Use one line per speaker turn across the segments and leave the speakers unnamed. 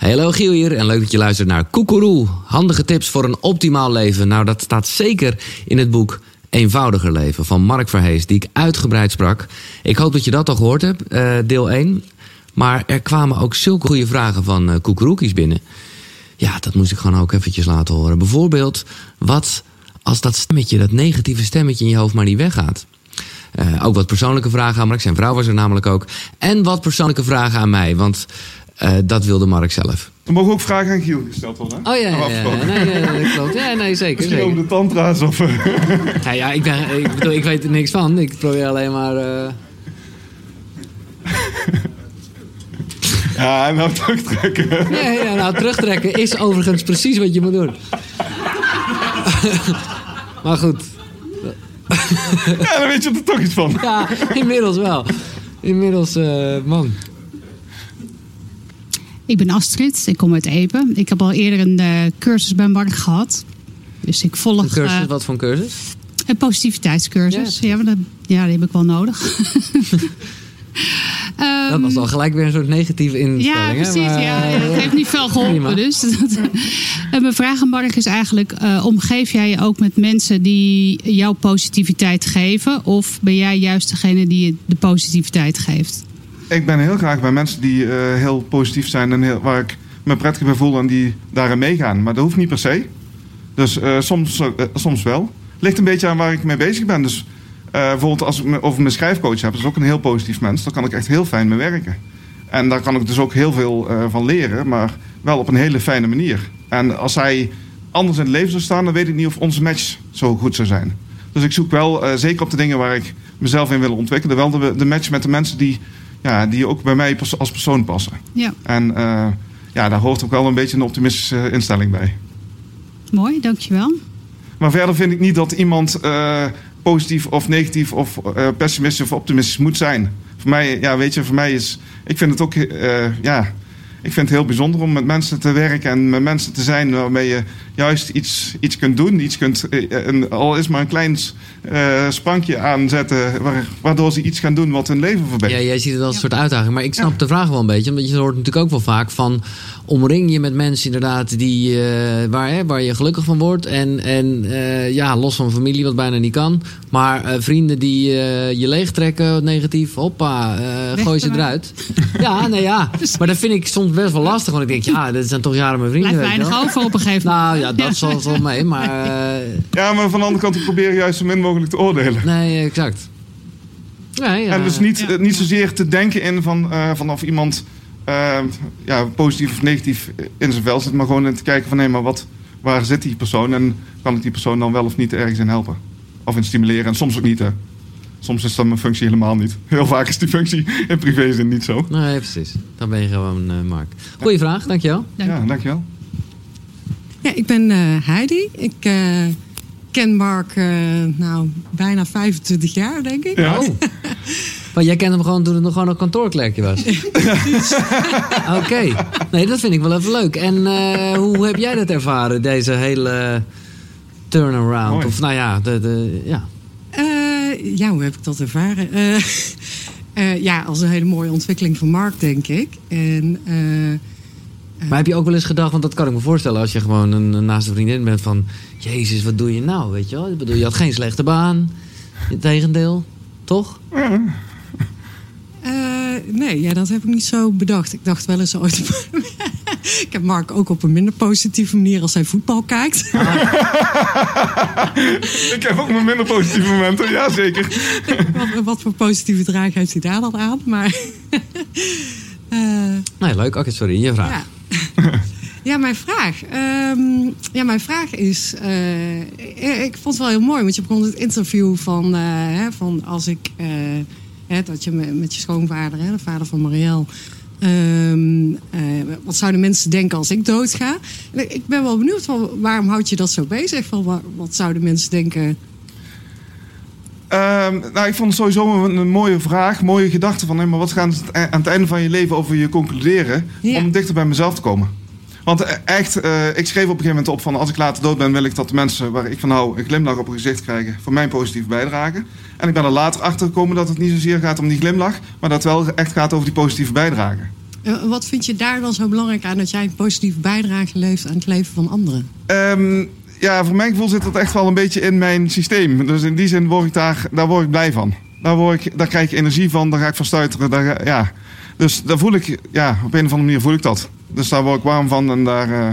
Hallo Giel hier en leuk dat je luistert naar Koekeroe. Handige tips voor een optimaal leven. Nou, dat staat zeker in het boek Eenvoudiger Leven van Mark Verhees, die ik uitgebreid sprak. Ik hoop dat je dat al gehoord hebt, eh, deel 1. Maar er kwamen ook zulke goede vragen van uh, binnen. Ja, dat moest ik gewoon ook eventjes laten horen. Bijvoorbeeld, wat als dat stemmetje, dat negatieve stemmetje in je hoofd maar niet weggaat? Uh, ook wat persoonlijke vragen aan Mark. Zijn vrouw was er namelijk ook. En wat persoonlijke vragen aan mij, want uh, dat wilde Mark zelf.
Er mogen ook vragen aan Giel gesteld worden.
Oh ja, ja, ja. Nee, nee, nee, klopt. Ja, nee, zeker.
Misschien
zeker.
over de tantra's of...
ja, ja ik, ben, ik, bedoel, ik weet er niks van. Ik probeer alleen maar... Uh...
ja, nou terugtrekken.
Ja, ja, nou terugtrekken is overigens precies wat je moet doen. maar goed.
ja, dan weet je er toch iets van.
ja, inmiddels wel. Inmiddels, uh, man.
Ik ben Astrid, ik kom uit Epe. Ik heb al eerder een uh, cursus bij Mark gehad. Dus ik volg...
Een cursus? Uh, wat voor een cursus?
Een positiviteitscursus. Ja, ja, dat, ja die heb ik wel nodig.
um, dat was al gelijk weer een soort negatieve instelling.
Ja, precies.
Hè? Maar,
ja, dat heeft niet veel geholpen. Dus. en mijn vraag aan Mark is eigenlijk... Uh, omgeef jij je ook met mensen die jouw positiviteit geven? Of ben jij juist degene die de positiviteit geeft?
Ik ben heel graag bij mensen die uh, heel positief zijn en heel, waar ik me prettig bij voel en die daarin meegaan. Maar dat hoeft niet per se. Dus uh, soms, uh, soms wel. Ligt een beetje aan waar ik mee bezig ben. Dus bijvoorbeeld als ik over mijn schrijfcoach heb, dat is ook een heel positief mens. Daar kan ik echt heel fijn mee werken. En daar kan ik dus ook heel veel van leren, maar wel op een hele fijne manier. En als hij anders in het leven zou staan, dan weet ik niet of onze match zo goed zou zijn. Dus ik zoek wel, zeker op de dingen waar ik mezelf in wil ontwikkelen, wel de match met de mensen die ja, die ook bij mij als persoon passen.
Ja.
En uh, ja, daar hoort ook wel een beetje een optimistische instelling bij.
Mooi, dankjewel.
Maar verder vind ik niet dat iemand uh, positief of negatief of uh, pessimistisch of optimistisch moet zijn. Voor mij, ja, weet je, voor mij is. Ik vind het ook, ja. Ik vind het heel bijzonder om met mensen te werken en met mensen te zijn waarmee je juist iets, iets kunt doen. Iets kunt, een, al is maar een klein uh, sprankje aanzetten, waardoor ze iets gaan doen wat hun leven verbetert.
Ja, jij ziet het als een soort uitdaging. Maar ik snap ja. de vraag wel een beetje, omdat je hoort natuurlijk ook wel vaak van omring je met mensen inderdaad die, uh, waar, hè, waar je gelukkig van wordt. En, en uh, ja, los van familie, wat bijna niet kan. Maar vrienden die je leegtrekken, negatief, hoppa, gooi ze eruit. ja, nee ja. Maar dat vind ik soms best wel lastig, want ik denk, ja, dit zijn toch jaren mijn vrienden.
Blijft weinig over op een gegeven moment.
Nou ja, dat zal wel mee, maar...
ja, maar van de andere kant, ik probeer juist zo min mogelijk te oordelen.
Nee, exact.
Ja. En dus niet, ja. niet zozeer te denken in van, uh, van of iemand uh, ja, positief of negatief in zijn vel zit, maar gewoon in te kijken van nee, maar wat, waar zit die persoon en kan ik die persoon dan wel of niet ergens in helpen? Of in stimuleren en soms ook niet. Hè. Soms is dat mijn functie helemaal niet. Heel vaak is die functie in privézin niet zo.
Nee, precies. Dan ben je gewoon uh, Mark. Goeie ja. vraag, dankjewel.
Dank ja, dankjewel.
Ja, ik ben uh, Heidi. Ik uh, ken Mark uh, nou, bijna 25 jaar, denk ik.
Ja.
Maar jij kent hem gewoon toen het nog gewoon een kantoorklerkje was. Oké. Okay. Nee, dat vind ik wel even leuk. En uh, hoe heb jij dat ervaren, deze hele turnaround?
Mooi.
Of nou ja, de, de, ja.
Uh, ja, hoe heb ik dat ervaren? Uh, ja, als een hele mooie ontwikkeling van Mark, denk ik. En...
Maar heb je ook wel eens gedacht, want dat kan ik me voorstellen als je gewoon een, een naaste vriendin bent van, Jezus, wat doe je nou, weet je wel? Ik bedoel, je had geen slechte baan, integendeel, toch?
Ja. Uh, nee, ja, dat heb ik niet zo bedacht. Ik dacht wel eens ooit. ik heb Mark ook op een minder positieve manier als hij voetbal kijkt.
Ah. ik heb ook mijn minder positieve momenten, ja zeker.
wat, wat, voor positieve draag heeft hij daar dan aan? Maar.
uh, nee, leuk. Oké, okay, sorry, je vraag.
Ja. Ja, mijn vraag. Um, ja, mijn vraag is. Uh, ik vond het wel heel mooi, want je begon het interview van, uh, hè, van als ik. Uh, hè, dat je met je schoonvader, hè, de vader van Marielle. Um, wat zouden mensen denken als ik doodga? En ik ben wel benieuwd, van, waarom houd je dat zo bezig? Van, wat, wat zouden mensen denken?
Um, nou, ik vond het sowieso een, een mooie vraag, mooie gedachte van, hey, maar wat gaan ze aan het einde van je leven over je concluderen ja. om dichter bij mezelf te komen? Want echt, uh, ik schreef op een gegeven moment op van als ik later dood ben, wil ik dat de mensen waar ik van hou een glimlach op hun gezicht krijgen voor mijn positieve bijdrage. En ik ben er later achter gekomen dat het niet zozeer gaat om die glimlach, maar dat het wel echt gaat over die positieve bijdrage.
wat vind je daar dan zo belangrijk aan dat jij een positieve bijdrage levert aan het leven van anderen?
Um, ja, voor mijn gevoel zit dat echt wel een beetje in mijn systeem. Dus in die zin word ik daar, daar word ik blij van. Daar, word ik, daar krijg ik energie van, daar ga ik van stuiteren. Daar, ja. Dus daar voel ik, ja, op een of andere manier voel ik dat. Dus daar word ik warm van en daar... Uh...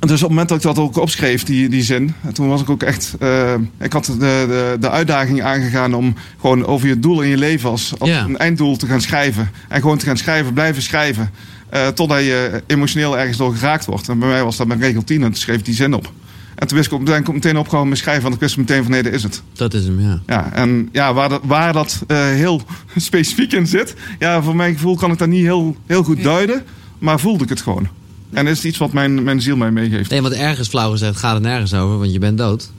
Dus op het moment dat ik dat ook opschreef, die, die zin, toen was ik ook echt. Uh, ik had de, de, de uitdaging aangegaan om gewoon over je doel in je leven als, als een einddoel te gaan schrijven. En gewoon te gaan schrijven, blijven schrijven. Uh, totdat je emotioneel ergens door geraakt wordt. En bij mij was dat met regel 10 en toen schreef die zin op. En toen wist ik, ben ik meteen opgehouden met schrijven, want ik wist meteen van nee, dat is het.
Dat is hem, ja.
Ja, en ja, waar dat, waar dat uh, heel specifiek in zit, ja, voor mijn gevoel kan ik dat niet heel, heel goed duiden, maar voelde ik het gewoon. En is het iets wat mijn, mijn ziel mij meegeeft.
Nee, want ergens flauw gezegd gaat het nergens over, want je bent dood.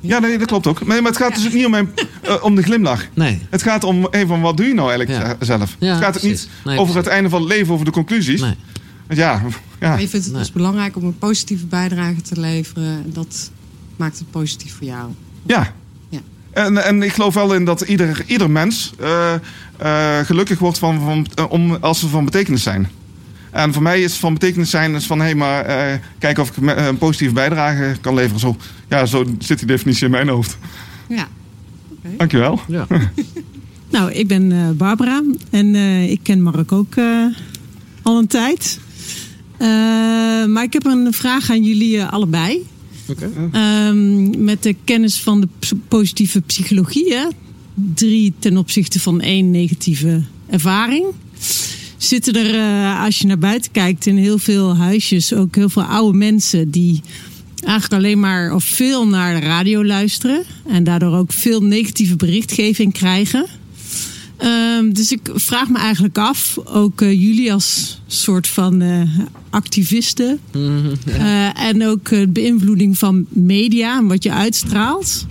Ja, nee, dat klopt ook. Nee, maar het gaat dus ook niet om, mijn, uh, om de glimlach.
Nee.
Het gaat om hey, van wat doe je nou eigenlijk ja. zelf.
Ja,
het gaat
precies.
niet
Nee,
over
precies.
het einde van het leven, over de conclusies.
Nee.
Ja, ja.
Maar je vindt het
Nee.
dus belangrijk om een positieve bijdrage te leveren. En dat maakt het positief voor jou.
ja.
Ja.
En, en ik geloof wel in dat ieder, ieder mens eh, eh, gelukkig wordt van, van, eh, om, als ze van betekenis zijn. En voor mij is het van betekenis zijn is van hé, hey, maar eh, kijken of ik me- een positieve bijdrage kan leveren. Zo, ja, zo zit die definitie in mijn hoofd.
Ja.
Dankjewel.
Ja.
Nou, ik ben eh, Barbara en eh, ik ken Mark ook eh, al een tijd. Eh, maar ik heb een vraag aan jullie eh, allebei. Ehm, met de kennis van de positieve psychologie. Hè? Drie ten opzichte van één negatieve ervaring. Zitten er, eh, als je naar buiten kijkt, in heel veel huisjes ook heel veel oude mensen die eigenlijk alleen maar of veel naar de radio luisteren. En daardoor ook veel negatieve berichtgeving krijgen. Ehm, dus ik vraag me eigenlijk af, ook eh, jullie als soort van eh, activisten.
Mhm,
eh, en ook de beïnvloeding van media en wat je uitstraalt.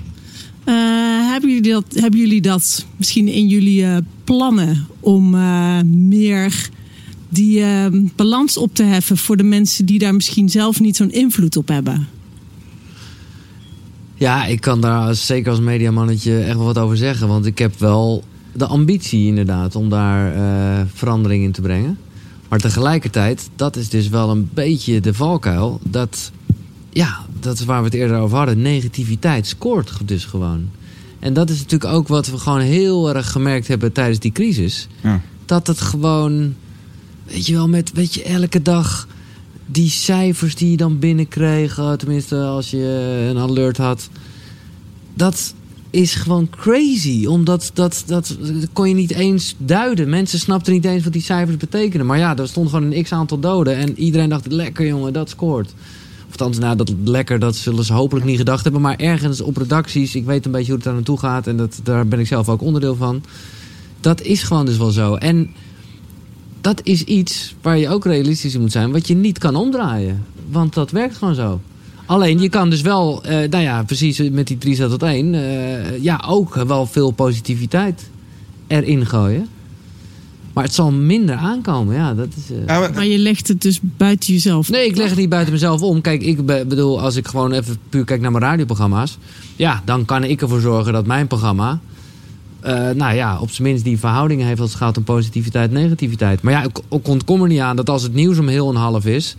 Hebben, jullie dat, hebben jullie dat misschien in jullie plannen om meer die eh, balans op te heffen voor de mensen die daar misschien zelf niet zo'n invloed op hebben?
Ja, ik kan daar zeker als mediamannetje echt wel wat over zeggen. Want ik heb wel de ambitie inderdaad om daar eh, verandering in te brengen. Maar tegelijkertijd, dat is dus wel een beetje de valkuil. Dat, ja, dat is waar we het eerder over hadden. Negativiteit scoort dus gewoon. En dat is natuurlijk ook wat we gewoon heel erg gemerkt hebben tijdens die crisis.
Ja.
Dat het gewoon, weet je wel, met weet je, elke dag die cijfers die je dan binnenkreeg, eh, tenminste als je een alert had, dat is gewoon crazy. Omdat dat, dat, dat kon je niet eens duiden. Mensen snapten niet eens wat die cijfers betekenen. Maar ja, er stond gewoon een x-aantal doden. En iedereen dacht, lekker jongen, dat scoort. Of althans, nou, dat lekker, dat zullen ze hopelijk niet gedacht hebben. Maar ergens op redacties, ik weet een beetje hoe het daar naartoe gaat. En dat, daar ben ik zelf ook onderdeel van. Dat is gewoon dus wel zo. En dat is iets waar je ook realistisch in moet zijn. Wat je niet kan omdraaien. Want dat werkt gewoon zo. Alleen, je kan dus wel, eh, nou ja, precies met die 3 staat tot 1. eh, ja, ook wel veel positiviteit erin gooien. Maar het zal minder aankomen, ja. Dat is, eh,
Ja, maar-
Maar je legt het dus buiten jezelf.
Nee, ik leg het niet buiten mezelf om. Kijk, ik be- bedoel, als ik gewoon even puur kijk naar mijn radioprogramma's. Ja, dan kan ik ervoor zorgen dat mijn programma. eh, nou ja, op zijn minst die verhoudingen heeft als het gaat om positiviteit en negativiteit. Maar ja, ik, ik ontkom er niet aan dat als het nieuws om heel en half is.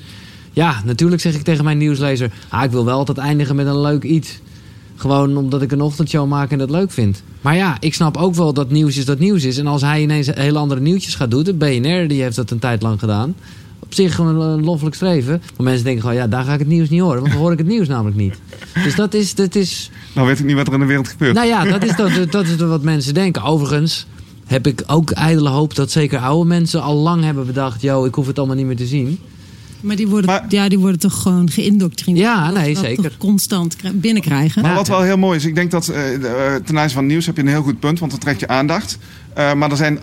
Ja, natuurlijk zeg ik tegen mijn nieuwslezer. Ah, ik wil wel altijd eindigen met een leuk iets. Gewoon omdat ik een ochtendshow maak en dat leuk vind. Maar ja, ik snap ook wel dat nieuws is dat nieuws is. En als hij ineens hele andere nieuwtjes gaat doen. De BNR die heeft dat een tijd lang gedaan. Op zich gewoon een loffelijk streven. Maar mensen denken gewoon, ja, daar ga ik het nieuws niet horen. Want dan hoor ik het nieuws namelijk niet. Dus dat is, dat is
Nou weet ik niet wat er in de wereld gebeurt.
nou ja, dat is, dat, dat is wat mensen denken. Overigens heb ik ook ijdele hoop dat zeker oude mensen al lang hebben bedacht... yo, ik hoef het allemaal niet meer te zien.
Maar die worden,
Maar-
ja, die worden toch gewoon geïndoctrineerd.
Ja, nee,
Dat
zeker.
toch constant kri- binnenkrijgen.
Maar wat wel heel mooi is, ik denk dat eh, eh, ten aanzien van nieuws heb je een heel goed punt, want dan trek je aandacht. Eh, maar er zijn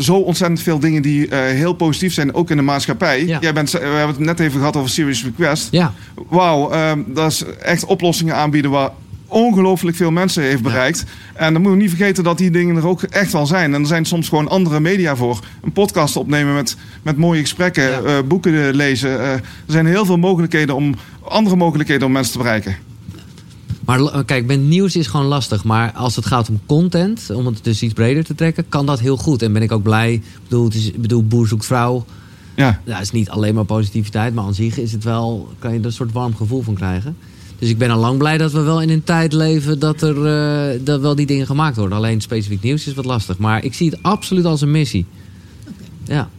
zo ontzettend veel dingen die eh, heel positief zijn, ook in de maatschappij.
Ja.
Jij bent, we hebben het net even gehad over Serious Request.
Ja,
Wauw, ehm, dat is echt oplossingen aanbieden waar ongelooflijk veel mensen heeft bereikt. En dan moeten we niet vergeten dat die dingen er ook echt wel zijn. En er zijn soms gewoon andere media voor. Een podcast opnemen met, met mooie gesprekken,
Ja.
eh, boeken lezen. Eh, er zijn heel veel mogelijkheden om, andere mogelijkheden om mensen te bereiken.
Maar kijk, met nieuws is gewoon lastig. Maar als het gaat om content, om het dus iets breder te trekken, kan dat heel goed. En ben ik ook blij. Ik bedoel, het is, bedoel Boer zoekt vrouw.
Ja.
Ja, het is niet alleen maar positiviteit, maar aan zich is het wel, kan je er een soort warm gevoel van krijgen. Dus ik ben al lang blij dat we wel in een tijd leven dat er uh, dat wel die dingen gemaakt worden. Alleen specifiek nieuws is wat lastig. Maar ik zie het absoluut als een missie. Ja.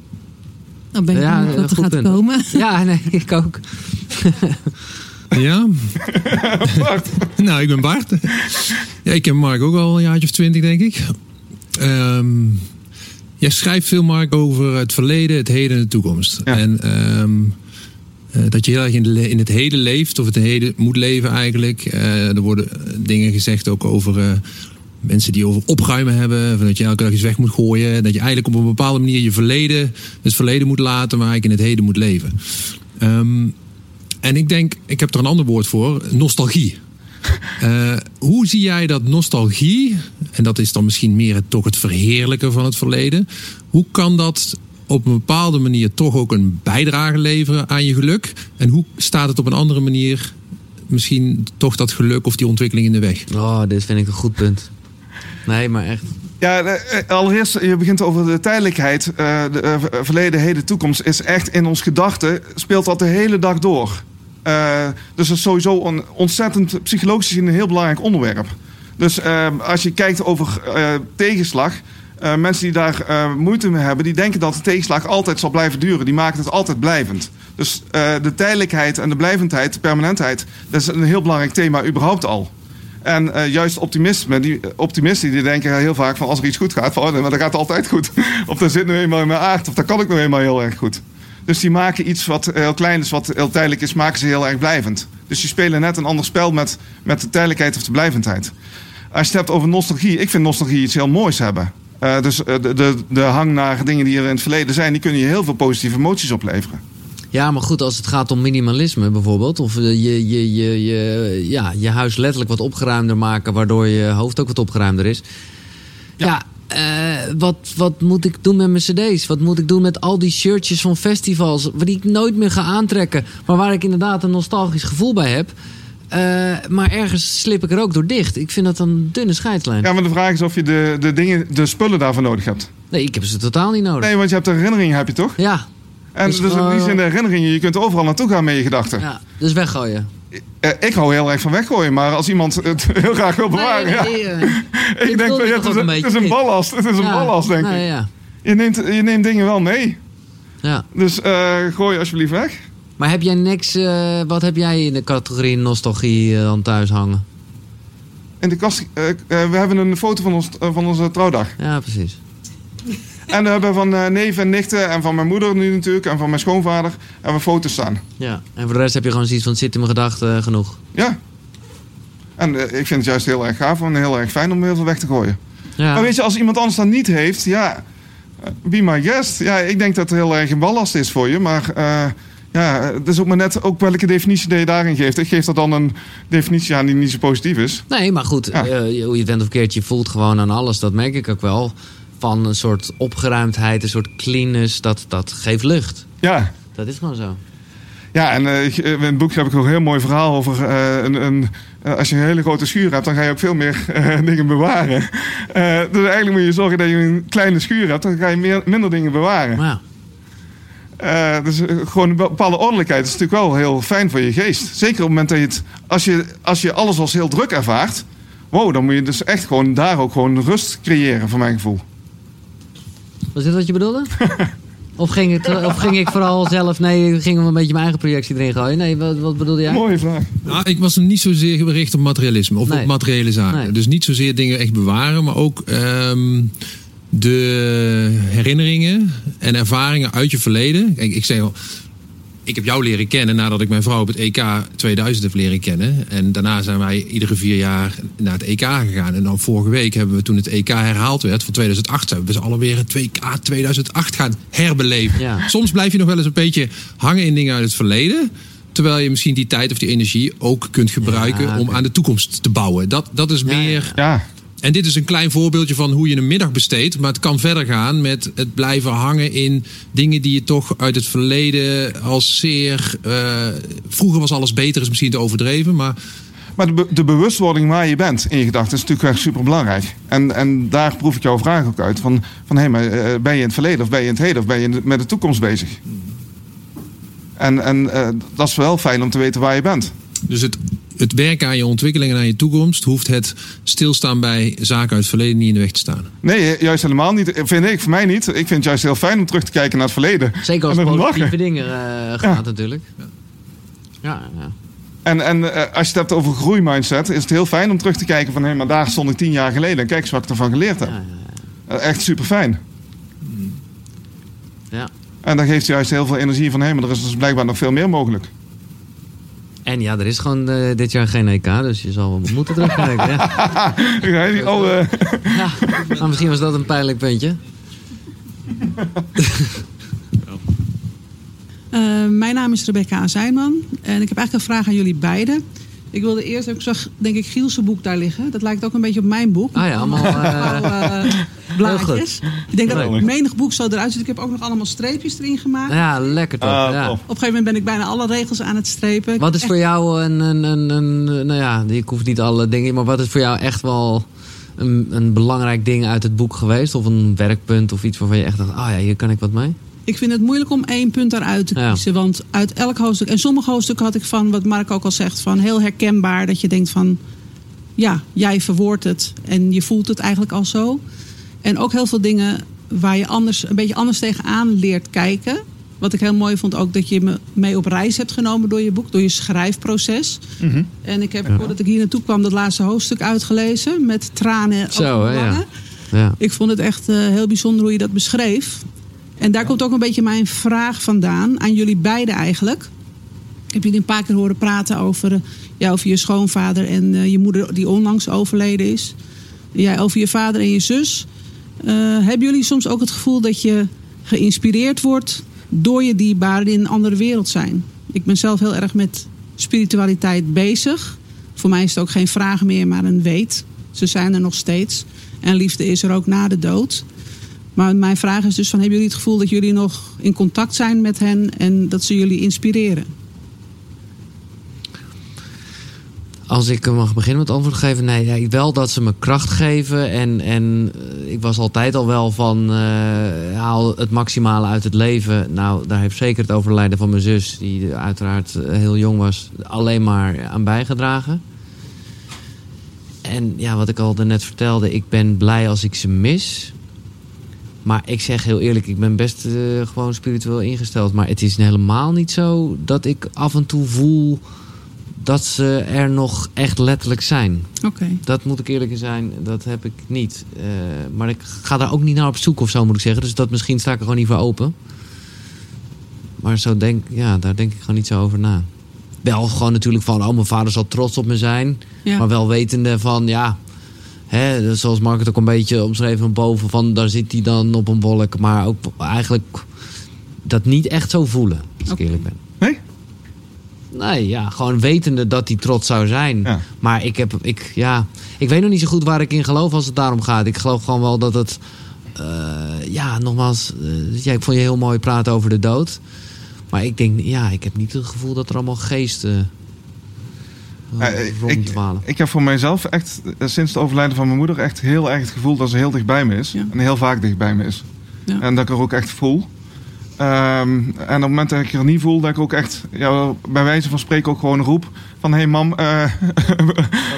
Dan ben ik ja, wat er gaat punt. komen.
Ja, nee, ik ook.
Ja? nou, ik ben Bart. Ja, ik ken Mark ook al een jaartje of twintig, denk ik. Um, jij schrijft veel, Mark, over het verleden, het heden en de toekomst.
Ja.
En um, uh, dat je heel erg in, de, in, het heden leeft, of het heden moet leven eigenlijk. Uh, er worden dingen gezegd ook over mensen die over opruimen hebben. Dat je elke dag iets weg moet gooien. Dat je eigenlijk op een bepaalde manier je verleden, het verleden moet laten, maar eigenlijk in het heden moet leven. Um, en ik denk, ik heb er een ander woord voor, nostalgie. Uh, hoe zie jij dat nostalgie, en dat is dan misschien meer het, toch het verheerlijken van het verleden, hoe kan dat op een bepaalde manier toch ook een bijdrage leveren aan je geluk? En hoe staat het op een andere manier misschien toch dat geluk of die ontwikkeling in de weg?
Oh, dit vind ik een goed punt. Nee, maar echt.
Ja, allereerst, je begint over de tijdelijkheid. Uh, de uh, verleden, heden, toekomst is echt in ons gedachten, speelt dat de hele dag door. Uh, dus dat is sowieso een ontzettend psychologisch een heel belangrijk onderwerp. Dus uh, als je kijkt over uh, mensen die daar moeite mee hebben, die denken dat de tegenslag altijd zal blijven duren. Die maken het altijd blijvend. Dus de tijdelijkheid en de blijvendheid, de permanentheid, dat is een heel belangrijk thema überhaupt al. En juist optimisme, die, optimisten die denken heel vaak van als er iets goed gaat, oh, maar dat gaat altijd goed. of dat zit nu eenmaal in mijn aard, of dat kan ik nu eenmaal heel erg goed. Dus die maken iets wat heel klein is, wat heel tijdelijk is, maken ze heel erg blijvend. Dus die spelen net een ander spel met, met de tijdelijkheid of de blijvendheid. Als je het hebt over nostalgie, ik vind nostalgie iets heel moois hebben. Uh, dus uh, de, de, de hang naar dingen die er in het verleden zijn, die kunnen je heel veel positieve emoties opleveren.
Ja, maar goed, als het gaat om minimalisme bijvoorbeeld, of je, je, je, je, ja, je huis letterlijk wat opgeruimder maken, waardoor je hoofd ook wat opgeruimder is. Ja, ja uh, wat, wat moet ik doen met mijn cd's? Wat moet ik doen met al die shirtjes van festivals... die ik nooit meer ga aantrekken... maar waar ik inderdaad een nostalgisch gevoel bij heb... Uh, maar ergens slip ik er ook door dicht. Ik vind dat een dunne scheidslijn.
Ja, maar de vraag is of je de, de, dingen, de spullen daarvoor nodig hebt.
Nee, ik heb ze totaal niet nodig.
Nee, want je hebt de herinneringen, heb je toch?
Ja.
En dus, dus in die zin de herinneringen, je kunt overal naartoe gaan met je gedachten.
Ja, dus weggooien.
Uh, ik hou heel erg van weggooien, maar als iemand het heel graag wil bewaren. Nee, nee, ja. uh, ik denk dat ja, het, is een, het is een ballast. Het is een ballast, denk ik.
Ja.
Je, neemt, je neemt dingen wel mee.
Ja.
Dus uh, gooi alsjeblieft weg.
Maar heb jij niks, wat heb jij in de categorie nostalgie dan thuis hangen?
In de kast, we hebben een foto van, ons, van onze trouwdag.
Ja, precies.
En we hebben van neven en nichten en van mijn moeder nu natuurlijk en van mijn schoonvader hebben we foto's staan.
Ja, en voor de rest heb je gewoon zoiets van zit in mijn gedachten genoeg.
Ja. En ik vind het juist heel erg gaaf en heel erg fijn om heel veel weg te gooien.
Ja.
Maar weet je, als iemand anders dat niet heeft, ja, be my guest. Ja, ik denk dat het heel erg een ballast is voor je, maar ja, het is ook maar net ook welke definitie die je daarin geeft. Ik geef dat dan een definitie aan die niet zo positief is.
Nee, maar goed, ja. hoe je bent of keert, je voelt gewoon aan alles, dat merk ik ook wel van een soort opgeruimdheid, een soort cleanness, dat, dat geeft lucht.
Ja.
Dat is gewoon zo.
Ja, en uh, in het boek heb ik ook een heel mooi verhaal over uh, een, een als je een hele grote schuur hebt, dan ga je ook veel meer dingen bewaren. dus eigenlijk moet je zorgen dat je een kleine schuur hebt, dan ga je meer, minder dingen bewaren.
Ja.
dus gewoon een bepaalde ordelijkheid is natuurlijk wel heel fijn voor je geest. Zeker op het moment dat je het, als je, als je alles als heel druk ervaart, wow, dan moet je dus echt gewoon daar ook gewoon rust creëren, voor mijn gevoel.
Was dit wat je bedoelde? Of ging, het, of ging ik vooral zelf... Nee, ik ging een beetje mijn eigen projectie erin gooien. Nee, wat, wat bedoelde jij?
Mooie vraag.
Nou, ik was niet zozeer gericht op materialisme. Of nee. op materiële zaken. Nee. Dus niet zozeer dingen echt bewaren. Maar ook um, de herinneringen en ervaringen uit je verleden. Kijk, ik zeg al... Ik heb jou leren kennen nadat ik mijn vrouw op het EK 2000 heb leren kennen. En daarna zijn wij iedere vier jaar naar het EK gegaan. En dan vorige week hebben we toen het EK herhaald werd van 2008... hebben we ze alweer het WK 2008 gaan herbeleven.
Ja.
Soms blijf je nog wel eens een beetje hangen in dingen uit het verleden... Terwijl je misschien die tijd of die energie ook kunt gebruiken
Ja,
om aan de toekomst te bouwen. Dat, dat is
Ja,
meer.
Ja,
En dit is een klein voorbeeldje van hoe je een middag besteedt. Maar het kan verder gaan met het blijven hangen in dingen die je toch uit het verleden als zeer. eh, vroeger was alles beter, is misschien te overdreven. Maar
Maar de, de, bewustwording waar je bent in je gedachten is natuurlijk echt super belangrijk. En, en daar proef ik jouw vraag ook uit. Van, van hé, hey, maar uh, ben je in het verleden of ben je in het heden of ben je met de toekomst bezig? En, en uh, dat is wel fijn om te weten waar je bent.
Dus het, het werken aan je ontwikkeling en aan je toekomst hoeft het stilstaan bij zaken uit het verleden niet in de weg te staan.
Nee, juist helemaal niet. Vind ik, voor mij niet. Ik vind het juist heel fijn om terug te kijken naar het verleden.
Zeker als het positieve dingen uh, gaat ja. natuurlijk. Ja. ja, ja.
En, en uh, als je het hebt over groeimindset, is het heel fijn om terug te kijken van hé, maar daar stond ik tien jaar geleden en kijk eens wat ik ervan geleerd heb. Ja, ja, ja. Echt super fijn.
Ja.
En dan geeft je juist heel veel energie van hé, maar er is dus blijkbaar nog veel meer mogelijk.
En ja, er is gewoon uh, dit jaar geen EK, dus je zal moeten terugkijken. ja.
ja, oh, uh...
ja. Nou, misschien was dat een pijnlijk puntje.
Uh, mijn naam is Rebecca Azijnman en ik heb eigenlijk een vraag aan jullie beiden. Ik wilde eerst, ik zag denk ik Gielse boek daar liggen. Dat lijkt ook een beetje op mijn boek.
Ah ja, allemaal
uh, blaadjes. Ik denk dat menig boek zo eruit ziet. Ik heb ook nog allemaal streepjes erin gemaakt.
Ja, lekker toch.
Ah,
ja.
Op een gegeven moment ben ik bijna alle regels aan het strepen.
Wat is voor jou een, een, een, een, nou ja, ik hoef niet alle dingen, maar wat is voor jou echt wel een, een belangrijk ding uit het boek geweest? Of een werkpunt of iets waarvan je echt dacht, ah oh ja, hier kan ik wat mee?
Ik vind het moeilijk om één punt daaruit te kiezen. Ja. Want uit elk hoofdstuk. En sommige hoofdstukken had ik van, wat Mark ook al zegt, van heel herkenbaar. Dat je denkt van, ja, jij verwoordt het. En je voelt het eigenlijk al zo. En ook heel veel dingen waar je anders, een beetje anders tegenaan leert kijken. Wat ik heel mooi vond ook dat je me mee op reis hebt genomen door je boek, door je schrijfproces.
Mm -hmm.
En ik heb, ja. voordat ik hier naartoe kwam, dat laatste hoofdstuk uitgelezen met tranen.
Zo, hè, ja. ja.
Ik vond het echt uh, heel bijzonder hoe je dat beschreef. En daar komt ook een beetje mijn vraag vandaan aan jullie beiden eigenlijk. Ik heb jullie een paar keer horen praten over, ja, over je schoonvader en uh, je moeder die onlangs overleden is. Jij over je vader en je zus. Uh, hebben jullie soms ook het gevoel dat je geïnspireerd wordt door je dierbaren die in een andere wereld zijn? Ik ben zelf heel erg met spiritualiteit bezig. Voor mij is het ook geen vraag meer, maar een weet. Ze zijn er nog steeds. En liefde is er ook na de dood. Maar mijn vraag is dus van, hebben jullie het gevoel dat jullie nog in contact zijn met hen en dat ze jullie inspireren?
Als ik mag beginnen met antwoord geven, nee, ja, wel dat ze me kracht geven. En, en ik was altijd al wel van uh, haal het maximale uit het leven. Nou, daar heeft zeker het overlijden van mijn zus, die uiteraard heel jong was, alleen maar aan bijgedragen. En ja, wat ik al net vertelde, ik ben blij als ik ze mis. Maar ik zeg heel eerlijk, ik ben best uh, gewoon spiritueel ingesteld. Maar het is helemaal niet zo dat ik af en toe voel dat ze er nog echt letterlijk zijn.
Okay.
Dat moet ik eerlijk zijn, dat heb ik niet. Uh, maar ik ga daar ook niet naar op zoek of zo, moet ik zeggen. Dus dat misschien sta ik er gewoon niet voor open. Maar zo denk, ja, daar denk ik gewoon niet zo over na. Wel gewoon natuurlijk van, oh, mijn vader zal trots op me zijn.
Ja.
Maar wel wetende van, ja, Hè, zoals Mark het ook een beetje omschreven van boven, van daar zit hij dan op een wolk. Maar ook eigenlijk dat niet echt zo voelen, als ik eerlijk ben.
Nee?
Nee, ja, gewoon wetende dat hij trots zou zijn.
Ja.
Maar ik heb, ik, ja, ik weet nog niet zo goed waar ik in geloof als het daarom gaat. Ik geloof gewoon wel dat het, uh, ja, nogmaals, uh, ja, ik vond je heel mooi praten over de dood. Maar ik denk, ja, ik heb niet het gevoel dat er allemaal geesten
ja, ik, ik heb voor mijzelf echt sinds het overlijden van mijn moeder echt heel erg het gevoel dat ze heel dicht bij me is.
Ja.
En heel vaak dicht bij me is.
Ja.
En dat ik er ook echt voel. Um, en op het moment dat ik er niet voel, dat ik ook echt ja, bij wijze van spreken ook gewoon roep van hé hey mam, uh,
waar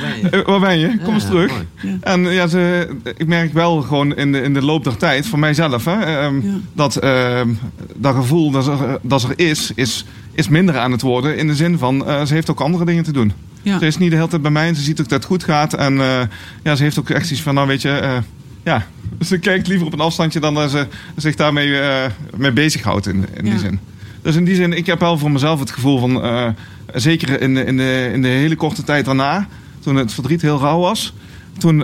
ben je?
waar ben je? Kom eens terug.
Ja.
En ja, ze, ik merk wel gewoon in de, in de loop der tijd, voor mijzelf, hè, um, dat uh, dat gevoel dat er, dat er is, is, is minder aan het worden. In de zin van, uh, ze heeft ook andere dingen te doen.
Ja.
Ze is niet de hele tijd bij mij en ze ziet ook dat het goed gaat. En uh, ja, ze heeft ook echt iets van, nou weet je, uh, ja, ze kijkt liever op een afstandje dan dat ze zich daarmee uh, mee bezighoudt in, in
ja.
die zin. Dus in die zin, ik heb wel voor mezelf het gevoel van, zeker in de, in, de, in de hele korte tijd daarna, toen het verdriet heel rauw was, toen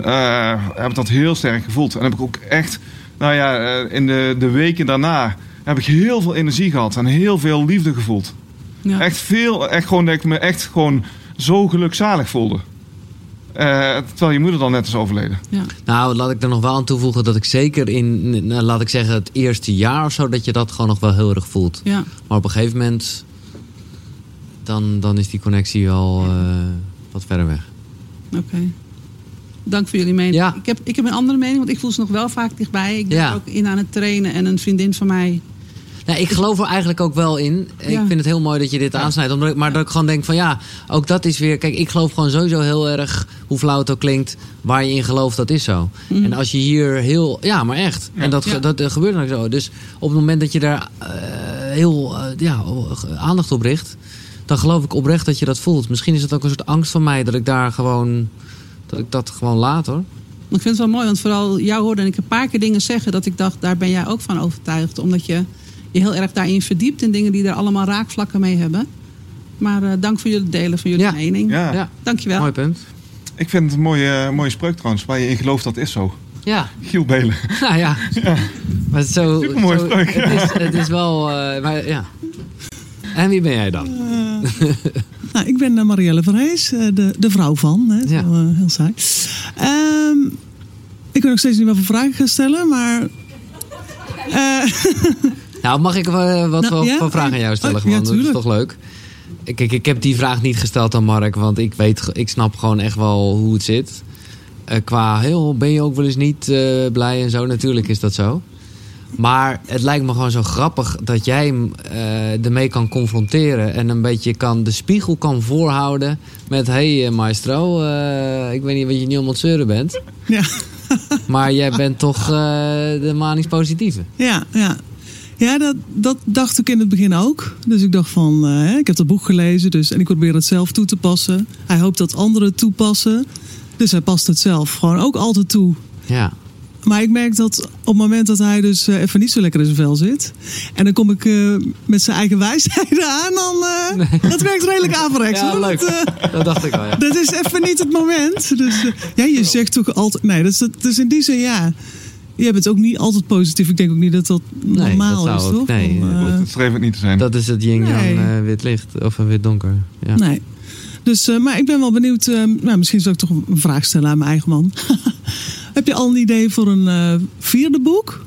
heb ik dat heel sterk gevoeld. En heb ik ook echt, nou ja, in de, de weken daarna heb ik heel veel energie gehad en heel veel liefde gevoeld.
Ja.
Echt veel, echt gewoon dat ik me echt gewoon zo gelukzalig voelde. Uh, terwijl je moeder dan net is overleden.
Ja.
Nou, laat ik er nog wel aan toevoegen dat ik zeker in, nou, laat ik zeggen, het eerste jaar of zo, dat je dat gewoon nog wel heel erg voelt.
Ja.
Maar op een gegeven moment, dan, dan is die connectie wel, uh, wat verder weg.
Oké. Dank voor jullie mening.
Ja.
Ik, heb, ik heb een andere mening, want ik voel ze nog wel vaak dichtbij. Ik ben
Ja.
er ook in aan het trainen. En een vriendin van mij...
Nou, ik geloof er eigenlijk ook wel in. Ik
Ja.
vind het heel mooi dat je dit aansnijdt. Omdat, ik- maar dat ik gewoon denk van ja, ook dat is weer... Kijk, ik geloof gewoon sowieso heel erg, hoe flauw het ook klinkt... waar je in gelooft, dat is zo. En als je hier heel... Ja, maar echt. En dat,
Mhm. Ja.
dat, gebeurt dan ook zo. Dus op het moment dat je daar eh, heel eh, ja, aandacht op richt... dan geloof ik oprecht dat je dat voelt. Misschien is het ook een soort angst van mij... dat ik daar gewoon... dat ik dat gewoon laat hoor.
Ik vind het wel mooi, want vooral jou hoorde en ik een paar keer dingen zeggen... dat ik dacht, daar ben jij ook van overtuigd. Omdat je je heel erg daarin verdiept... in dingen die er allemaal raakvlakken mee hebben. Maar eh, dank voor jullie delen van jullie
Ja.
mening.
Ja.
Ja,
Dankjewel.
mooi punt.
Ik vind het een mooie, mooie spreuk trouwens. Waar je in gelooft, dat is zo.
Ja,
Giel Belen.
nou ja. Maar het is zo,
Supermooi
zo-
spreuk,
Het is, het is wel... eh, maar, ja. En wie ben jij dan?
Nou, ik ben eh, Marielle Verhees, eh, de, de vrouw van. Hè,
Ja.
zo, eh, heel saai. Ehm, ik weet nog steeds niet voor vragen gaan stellen, maar...
Nou, mag ik eh, wat
Nou, ja?
voor vragen aan jou stellen?
Oh,
Gewoon?
ja,
dat is toch leuk? Kijk, ik heb die vraag niet gesteld aan Mark, want ik, weet, ik snap gewoon echt wel hoe het zit. Eh, qua heel, ben je ook wel eens niet eh, blij en zo? Natuurlijk is dat zo. Maar het lijkt me gewoon zo grappig dat jij hem eh, ermee kan confronteren. En een beetje kan, de spiegel kan voorhouden met... Hé hey, maestro, ik weet niet wat je niet om het zeuren bent.
ja,
Maar jij bent toch de manisch positieve.
ja, ja. Ja, dat, dat dacht ik in het begin ook. Dus ik dacht van, eh, ik heb dat boek gelezen dus, en ik probeer het zelf toe te passen. Hij hoopt dat anderen het toepassen. Dus hij past het zelf gewoon ook altijd toe.
Ja.
Maar ik merk dat op het moment dat hij dus eh, even niet zo lekker in zijn vel zit. En dan kom ik eh, met zijn eigen wijsheden aan. Dan, eh, Dat werkt redelijk averechts.
Ja,
hoor.
leuk.
Dat, eh,
Dat dacht ik al, ja.
dat is even niet het moment. Dus ja, je zegt toch altijd... Nee, dat is in die zin ja. Je bent ook niet altijd positief. Ik denk ook niet dat dat
Nee,
normaal
dat
is,
ook-
toch?
nee,
Om, eh,
Het streeft het niet te zijn.
Dat is het yin-yang
Nee.
eh, wit licht of een wit donker. Ja.
Nee. Dus, eh, maar ik ben wel benieuwd. eh, nou, misschien zou ik toch een vraag stellen aan mijn eigen man. Heb je al een idee voor een eh, vierde boek?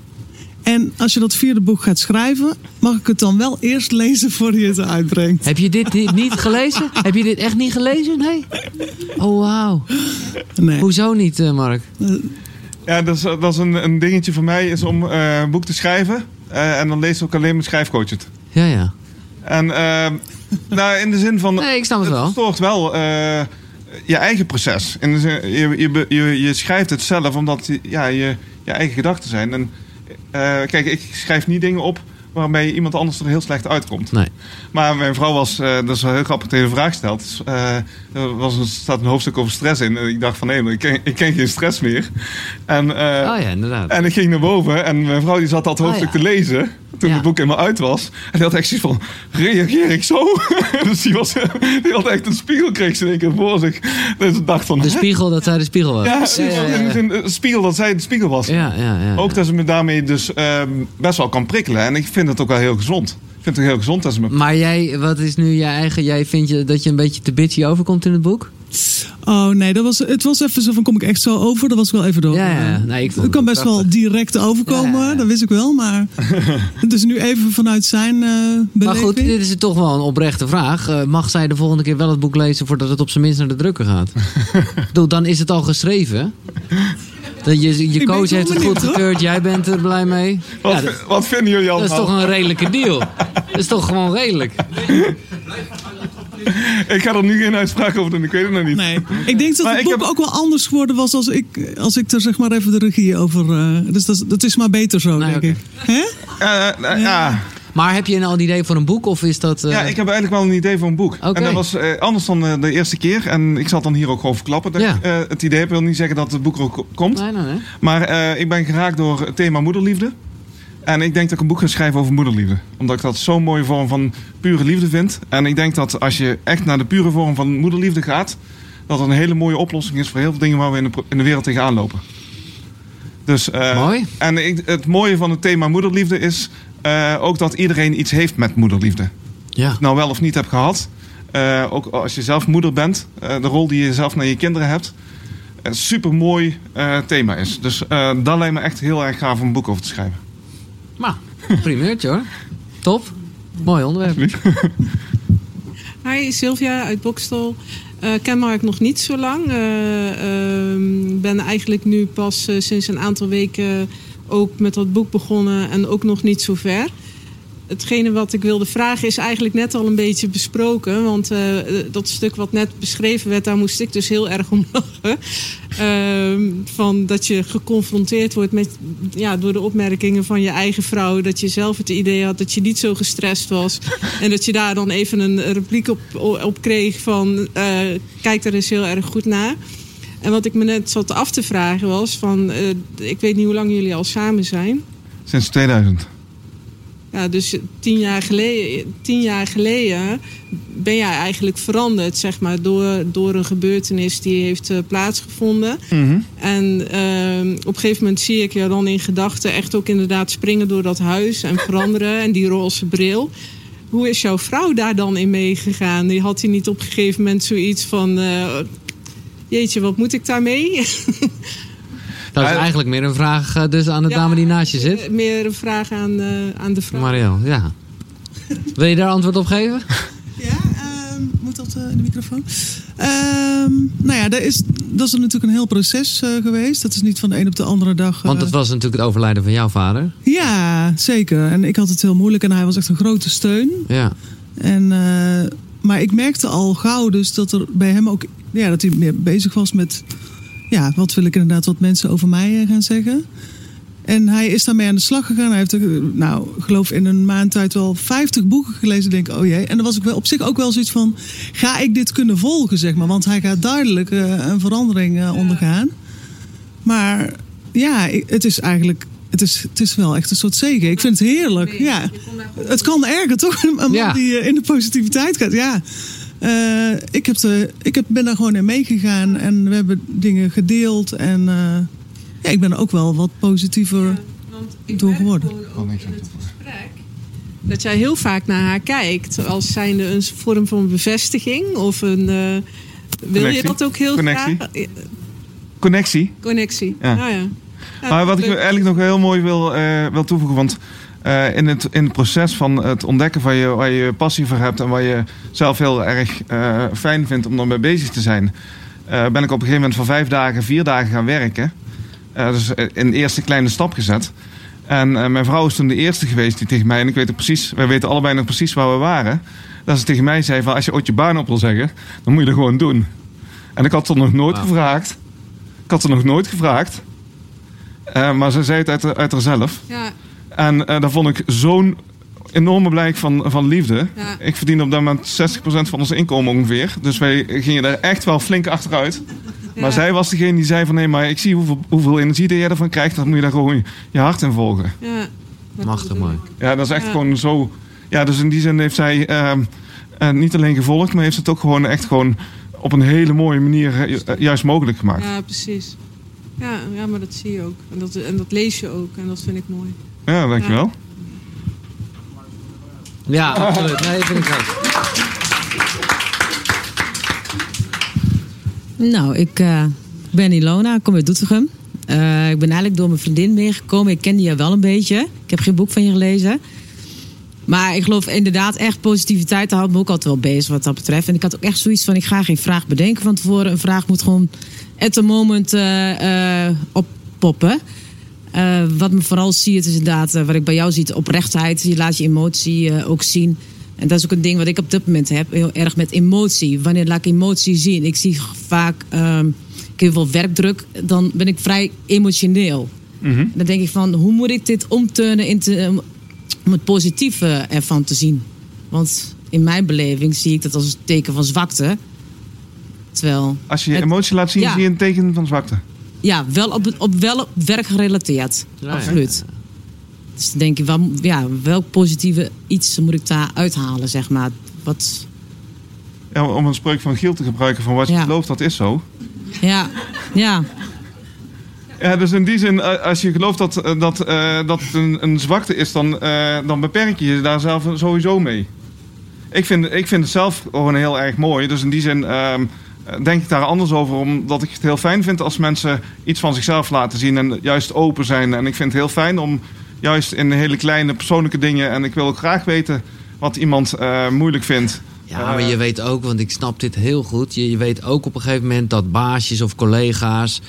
En als je dat vierde boek gaat schrijven, mag ik het dan wel eerst lezen voordat je het uitbrengt?
Heb je dit, niet gelezen? Heb je dit echt niet gelezen? Nee? Oh, wauw.
Nee.
Hoezo niet, eh, Mark?
Ja, dat is, dat is een, een dingetje voor mij, is om eh, een boek te schrijven. Eh, en dan lees ik ook alleen mijn schrijfcoach het.
Ja, ja.
En eh, nou, in de zin van...
Nee, ik snap het wel.
Het stoort wel eh, je eigen proces. In de zin, je, je, je, schrijft het zelf omdat je- ja, je, je eigen gedachten zijn. En kijk, ik schrijf niet dingen op waarbij iemand anders er heel slecht uitkomt.
Nee.
Maar mijn vrouw was, eh, dat is wel heel grappig, tegen de vraag gesteld. Eh, er was een, staat een hoofdstuk over stress in. En ik dacht van nee, maar ik ken, ik ken geen stress meer. En, eh,
Oh ja, inderdaad.
en ik ging naar boven en mijn vrouw die zat dat hoofdstuk
Oh, ja.
te lezen. Toen
Ja.
het boek helemaal uit was. En die had echt zoiets van, reageer ik zo? dus die, was, die had echt een spiegel kreeg ze in één keer voor zich. Dus ik dacht van...
De spiegel dat zij de spiegel was.
Ja, de een spiegel dat zij de spiegel was.
Ja, ja, ja.
Ook dat ze me daarmee dus ehm, best wel kan prikkelen. En ik vind het ook wel heel gezond. Ik vind het heel gezond dat ze me...
Maar jij, wat is nu je eigen... Jij vindt je, dat je een beetje te bitchy overkomt in het boek?
Oh nee, dat was, het was even zo van kom ik echt zo over. Dat was wel even door.
Ja, Nee, ik
het kan best wel direct overkomen,
Ja, ja, ja.
dat wist ik wel. Maar dus nu even vanuit zijn eh
Maar
beleving.
goed, dit is toch wel een oprechte vraag. Eh, mag zij de volgende keer wel het boek lezen voordat het op zijn minst naar de drukker gaat? Ik bedoel, dan is het al geschreven. Dat je, coach heeft het
benieuwd,
goedgekeurd, jij bent er blij mee.
Wat,
Ja, dat,
wat vinden jullie
dat
allemaal?
is toch een redelijke deal. Dat is toch gewoon redelijk.
Ik ga er nu geen uitspraak over doen, ik weet het nog niet.
Nee, ik denk dat
Maar
het boek
heb-
ook wel anders geworden was als ik, als ik er zeg maar even de regie over... eh, dus dat, is- dat is maar beter zo,
Nee,
denk ik. Hè?
Eh, eh, ja.
Maar heb je nou een idee voor een boek of is dat... eh,
ja, ik heb eigenlijk wel een idee voor een boek. En dat was eh, anders dan eh, de eerste keer. En ik zal dan hier ook gewoon verklappen. Dat
Ja.
ik, het idee heb, wil niet zeggen dat het boek er ook ko- komt.
Nee, nee, nee.
Maar ik ben geraakt door het thema moederliefde. En ik denk dat ik een boek ga schrijven over moederliefde. Omdat ik dat zo'n mooie vorm van pure liefde vind. En ik denk dat als je echt naar de pure vorm van moederliefde gaat... dat het een hele mooie oplossing is voor heel veel dingen waar we in de, pro- in de wereld tegenaan lopen. Dus,
Mooi.
En ik, het mooie van het thema moederliefde is eh, ook dat iedereen iets heeft met moederliefde.
Ja.
Nou wel of niet hebt gehad. Eh, ook als je zelf moeder bent. eh, de rol die je zelf naar je kinderen hebt. Een super mooi thema is. Dus eh dat lijkt me echt heel erg gaaf om een boek over te schrijven.
Maar, primeurtje hoor. Top. Mooi onderwerp.
Hi, Sylvia uit Bokstel.
Uh, ken Mark nog niet zo lang. Ik uh, ben eigenlijk nu pas sinds een aantal weken ook met dat boek begonnen en ook nog niet zo ver hetgene wat ik wilde vragen is eigenlijk net al een beetje besproken. Want uh, dat stuk wat net beschreven werd, daar moest ik dus heel erg om lachen. Uh, van dat je geconfronteerd wordt met, ja, door de opmerkingen van je eigen vrouw. Dat je zelf het idee had dat je niet zo gestrest was. en dat je daar dan even een repliek op, op kreeg van uh, kijk er eens heel erg goed naar. En wat ik me net zat af te vragen was van, uh, ik weet niet hoe lang jullie al samen zijn.
Sinds 2000.
Ja, dus tien jaar, geleden, tien jaar geleden ben jij eigenlijk veranderd, zeg maar, door, door een gebeurtenis die heeft uh, plaatsgevonden.
Mhm.
En uh, op een gegeven moment zie ik je dan in gedachten echt ook inderdaad springen door dat huis en veranderen en die roze bril. Hoe is jouw vrouw daar dan in meegegaan? Die had hij niet op een gegeven moment zoiets van: uh, jeetje, wat moet ik daarmee?
Dat is eigenlijk meer een vraag uh, dus aan de
Ja,
dame die naast je zit.
Meer een vraag aan, uh, aan de vrouw.
Marielle, ja. Wil je daar antwoord op geven?
Ja, ehm, moet dat eh, in de microfoon? Ehm, nou ja, dat is, dat is natuurlijk een heel proces eh, geweest. Dat is niet van de een op de andere dag.
Want
eh,
het was natuurlijk het overlijden van jouw vader.
Ja, zeker. En ik had het heel moeilijk en hij was echt een grote steun.
Ja.
En, eh, maar ik merkte al gauw dus dat er bij hem ook... Ja, dat hij meer bezig was met... Ja, wat wil ik inderdaad wat mensen over mij eh, gaan zeggen. En hij is daarmee aan de slag gegaan. Hij heeft, er, nou, ik geloof in een maand tijd wel 50 boeken gelezen. Denk ik, oh jee. En dan was ik wel op zich ook wel zoiets van... Ga ik dit kunnen volgen, zeg maar? Want hij gaat duidelijk eh, een verandering eh, ondergaan. Maar ja, het is eigenlijk... Het is, het is wel echt een soort zegen. Ik vind het heerlijk. Ja. Het kan erger, toch? Een man
Ja.
die eh, in de positiviteit gaat. Ja. Eh, ik heb de, ik heb, ben daar gewoon in meegegaan. En we hebben dingen gedeeld. En eh, ja, ik ben er ook wel wat positiever
Want ik
door geworden.
gewoon ook in het gesprek dat jij heel vaak naar haar kijkt als zijnde een vorm van bevestiging of een. eh, wil je dat ook heel
Connectie.
graag?
Connectie.
Connectie.
Ja.
Ja. ja.
Maar wat ik eigenlijk nog heel mooi wil, eh, wil toevoegen. Want eh, in, het, in het proces van het ontdekken van je, waar je passie voor hebt. en waar je zelf heel erg eh, fijn vindt om ermee bezig te zijn. eh, ben ik op een gegeven moment van vijf dagen, vier dagen gaan werken. Eh, dus een eerste kleine stap gezet. En eh, mijn vrouw is toen de eerste geweest die tegen mij. en ik weet het precies, wij weten allebei nog precies waar we waren. Dat ze tegen mij zei: van als je ooit je baan op wil zeggen, dan moet je dat gewoon doen. En ik had het nog nooit gevraagd. Ik had ze nog nooit gevraagd. Eh, maar ze zei het uit, uit haarzelf.
Ja,
En eh daar vond ik zo'n enorme blijk van, van liefde.
Ja.
Ik verdiende op dat moment 60% van ons inkomen ongeveer. Dus wij gingen daar echt wel flink achteruit. Maar zij was degene die zei van... nee, maar ik zie hoeveel, hoeveel energie jij ervan krijgt. Dan moet je daar gewoon je hart in volgen.
ja.
Machtig
ik.
Ja, dat is echt
Ja.
gewoon zo... Ja, dus in die zin heeft zij ehm, eh, niet alleen gevolgd... maar heeft het ook gewoon echt gewoon op een hele mooie manier ju- juist mogelijk gemaakt.
Ja, precies. Ja, ja, maar dat zie je ook. En dat, en dat lees je ook. En dat vind ik mooi.
Ja, dankjewel.
Ja, absoluut. Nee, vind ik ook.
Nou, ik eh, ben Ilona, ik kom uit Doetinchem. Eh, ik ben eigenlijk door mijn vriendin meegekomen. Ik kende je wel een beetje. Ik heb geen boek van je gelezen. Maar ik geloof inderdaad echt positiviteit. Daar houdt me ook altijd wel bezig wat dat betreft. En ik had ook echt zoiets van, ik ga geen vraag bedenken van tevoren. Een vraag moet gewoon at the moment eh, eh, oppoppen. Eh, wat me vooral ziet is inderdaad, wat ik bij jou zie, oprechtheid. Je laat je emotie ook zien. En dat is ook een ding wat ik op dit moment heb, heel erg met emotie. Wanneer laat ik emotie zien? Ik zie vaak ehm, ik heb heel veel werkdruk, dan ben ik vrij emotioneel.
Mhm.
Dan denk ik van, hoe moet ik dit omturnen in te, om het positieve ervan te zien? Want in mijn beleving zie ik dat als een teken van zwakte. Terwijl,
Als je je
Het-
emotie laat zien,
ja.
zie je een teken van zwakte.
ja, wel op, op, wel op werk gerelateerd.
Ja,
Absoluut. Dus dan denk ik, wel, ja, welk positieve iets moet ik daar uithalen, zeg maar. Wat,
Ja, om een spreuk van Giel te gebruiken van wat je
Ja.
gelooft, dat is zo.
ja, ja,
Ja, dus in die zin, eh, als je gelooft dat, eh, dat, eh, dat het een, een zwakte is, dan, dan beperk je je daar zelf sowieso mee. Ik vind, ik vind het zelf gewoon heel erg mooi. Dus in die zin ehm, denk ik daar anders over. Omdat ik het heel fijn vind als mensen iets van zichzelf laten zien en juist open zijn. En ik vind het heel fijn om juist in hele kleine persoonlijke dingen. En ik wil ook graag weten wat iemand moeilijk vindt.
Ja, maar je weet ook, want ik snap dit heel goed. Je, je weet ook op een gegeven moment dat baasjes of collega's.